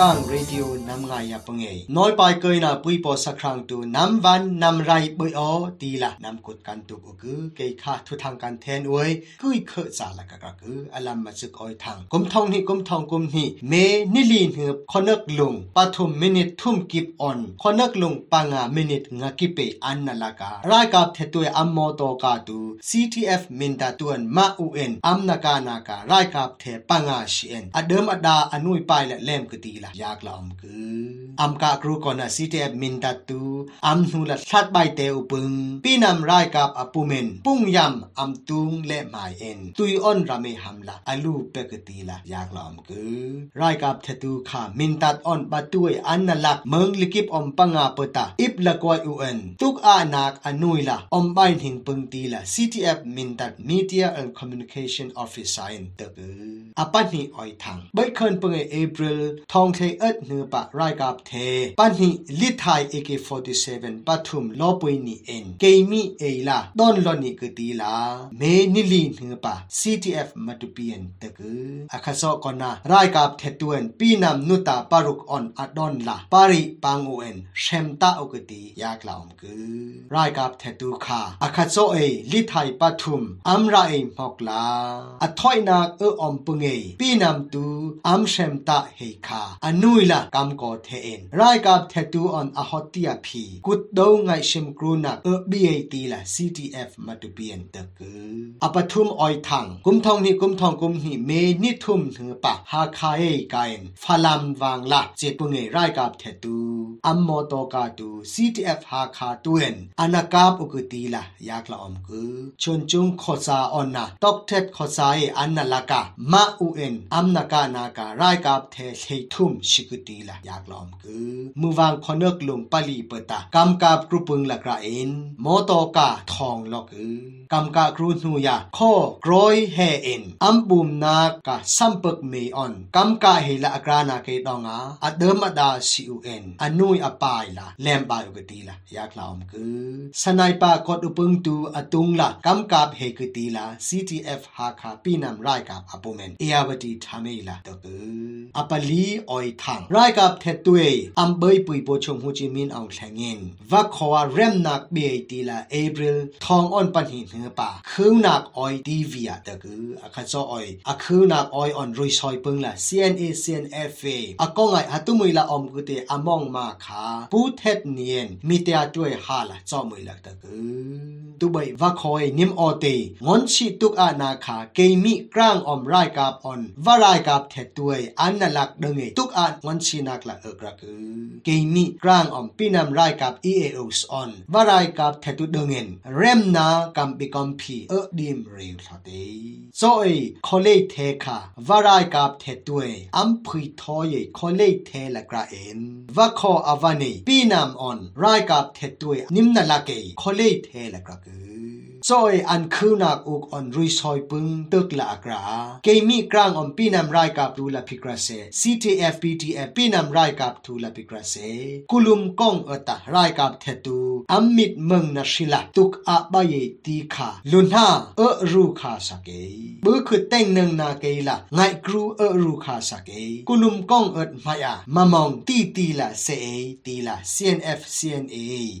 กังเรดิโอนำไงยาปงเอน้อยไปเกยนาปุยปอสักครั้งตูนำวันนำไรปุยออตีละนำกดกันตุกกือเกยค่าทุทางการแทนอวยกุยเคจาละกะกะกืออลัมมาซึกออยทางกุมทองนี่กุมทองกุมนี่เมนิลีนเหือบคอนักลุงปฐุมมินิททุ่มกิบออนคอนักลุงปังามินิทงากิเปอันนาลาการายกับเทตุยอัมโมโตกาตู CTF มินดาตวนมาอูเอ็นอัมนาการาการายกับเทปังาชีเอ็นอเดิมอดาอนุยไปและเล่มกตีละยากลอมคืออัมกะกรูกอนา CTF มินดาตูอัมนูละทัดใบเตอุปึงปีนำรายกับอปุเมนปุ้งยำอัมตุงและหมายเอ็นตุยออนรามีฮัมละอลูเปกตีละยากลอมคือรายกับเทตูขามินตัดออนปะตุยอันนลักเมืองลิกิบอมปังอาปตาอิบละกวยอุเอ็นตุกอานักอนุยละอมใบหิงปึงตีละ CTF มินตัด Media and Communication Officer อินเตอร์อ ปันนีออยทังใบเคินปึงเอพริลทองเทเอ็ดเนือปะรายกับเทปันนีลิทไทย AK47 ปัทุมลอปุยนีเอ็นเกมีเอลาดอนลอนิกตีลาเมนิลีเนือปะ CTF มาตุปียนเตกอคาซอกอนารายกับเทตวนปีนำนุตาปารุกออนอดอนลาปาริปังโอเอ็นเชมตาอุกตียากลาอมกือรายกับเทตูคาอคาโซเอลิไทยปัทุมอัมราเอมฮอกลาอถอยนักเอออมปุงเ อปีนำตูอัมเชมตาเฮคาอนุยละกัมโกเทเอ็นรายกับเทตูออนอฮอติอาพีกุดดงไงชิมกรูนักเออบีเอตีละ CTF มาตุเปียนเตกืออปทุมออยทังกุมทองนี่กุมทองกุมนี่เมนิทุมถึงปะฮาคาเอไกนฟาลัมวางละเจปุงเอรายกับเทตูอัมโมโตกาตู CTF ฮาคาตุเอนอานากาบอุกตีละยากละอูเอ็นอัมนากานาการายกับเทเททุมชิกุตีละอยากลอมกือมือวางคอนเนกลุงปาลีเปตากำกับกรุปึงละกระเอ็นโมโตกาทองลอกือกำกะกรูนูยาข้อกรอยเฮเอ็นอัมบุมนากะสัมปกเมออนกำกะเฮละกรานาเกดองาอเดมดาซีอูเอ็นอนุยอปายละแลมบายกตีละอยากลาวมกือสนายปากดอุปงตูอตุงละกำกับเฮกตีละ CTF ฮาคาปีนำรายกับอปุเมนเอียบตีทามีละตะกืออปลีออยทังรายกับเทตุเออัมเบยปุยโปชงฮูจิมินอองแทงเงินวักขวาเรมนักเบยตีละเอพริลทองอ่อนปันหินเหือปาคืงนักออยดีเวียตะกืออคัจออยอคืงนักออยอ่อนรุยซอยปึงละ CNA CNFA อากงไงฮัตุมุยละอมกุเตอมองมาคาปูเทตเนียนมีเตียด้วยฮาละจอมุยละตะกือตุบยวักคอยนิมอเตงอนชิตุกอานาคาเกมีกลางอมไรกับออนวารายกับเทด้วยอันนลักดงเอตุกอางอนชินักละเอกระกือเกมีกลางอมปีนำไรกับ EAOs on วารายกับเทตุดงเงินเรมนากัมปิกัมพีเอดิมเรียวทเตโซเอคอเลเทคาวารายกับเทด้วยอัมพุยทอยคอเลเทละกระเอ็นวักคออวานีปีนำออนไรกับเทด้วยนิมนาลาเกคอเลเทละกระกือ ซอยอันคืนักอุกออนรุยซอยปึงตึกละกราเกมีกลางอมปีนำรายกับทูละพิกราเซ CTF PTF ปีนำรายกับทูละพิกราเซกุลุมกองเอตารายกับเทตูอัมมิดเมืองนาชิลาตุกอาบายตีขาลุนฮาเอรูคาสเกบือคือแต่งหนึ่งนาเกละไงครูเอรูคาสเกกุลุมกองเอิดมายามามองตีตีละเซเอตีละ CNF CNA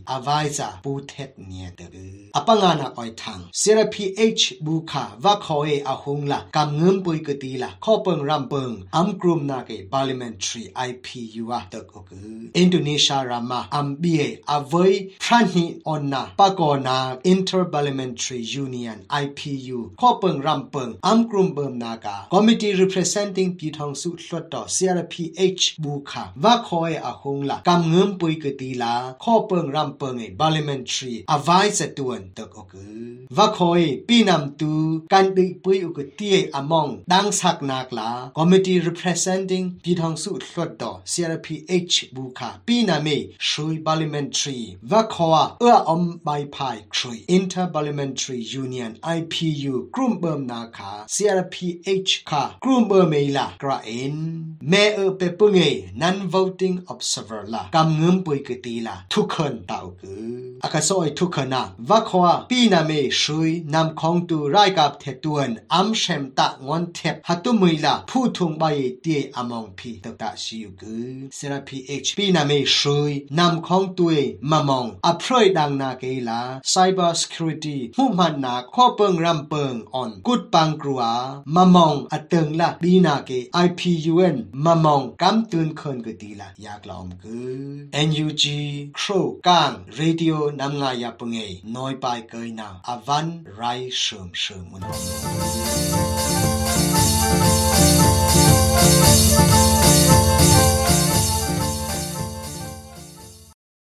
อาวายซาปูเทตเนียเตออปังานาออย ทังเซราพีเอชบูคาว่าคอยอาหงละกำเงิมปุยกตีละข้อเปิงรำเปิงอัมกรุมนาเก parliamentary IPU อะตกอกืออินโดนีเซียรามาอัมบีเออเวยพรันฮีออนนาปากอนา inter parliamentary union IPU ข้อเปิงรำเปิงอัมกรุมเบิมนากา committee representing ปีทองสุดลดต่อ CRPH บูคาว่าคอยอาหงละกำเงิมปุยกตีละข้อเปิงรำเปิงไอ parliamentary advice ตวนตกอกือว่าคอยปีนำตูกันดิปุยอุกตีอมองดังสักนักลา committee representing ปีทองสุดลดต่อ CRPH บูคาปีนาเมชุย parliamentary ว่าคอเอื้ออมใบพายครุย inter parliamentary union IPU กลุ่มเบิมนาคา CRPH คากลุ่มเบิมเมลากระเอ็นแม่เอเปปุงเอ non voting observer ละกำเงิมปุยกตีละทุกคนเต่าคืออากาศอยทุกคนนะว่าคอปีนาเม มเมชุยนำของตูไรกับเทตวนอัมเชมตะงอนเทปฮัตุมุยละผู้ทุงใบเตียอมองพีตตะชิวกือเซราพีเอชปีนาเมชุยนำของตัวมามองอัพรอยดังนาเกลา Cyber Security มุมันนาข้อเปิงรำเปิงออนกุดปังกรัวมามองอเติงละปีนาเก IPUN มามองกำตุนคนกตีละอยากลอมกือ NUG ครูกัง Radio นำงายาปงเอน้อยไปเกยนาอวันไรเชิมเชิมมุน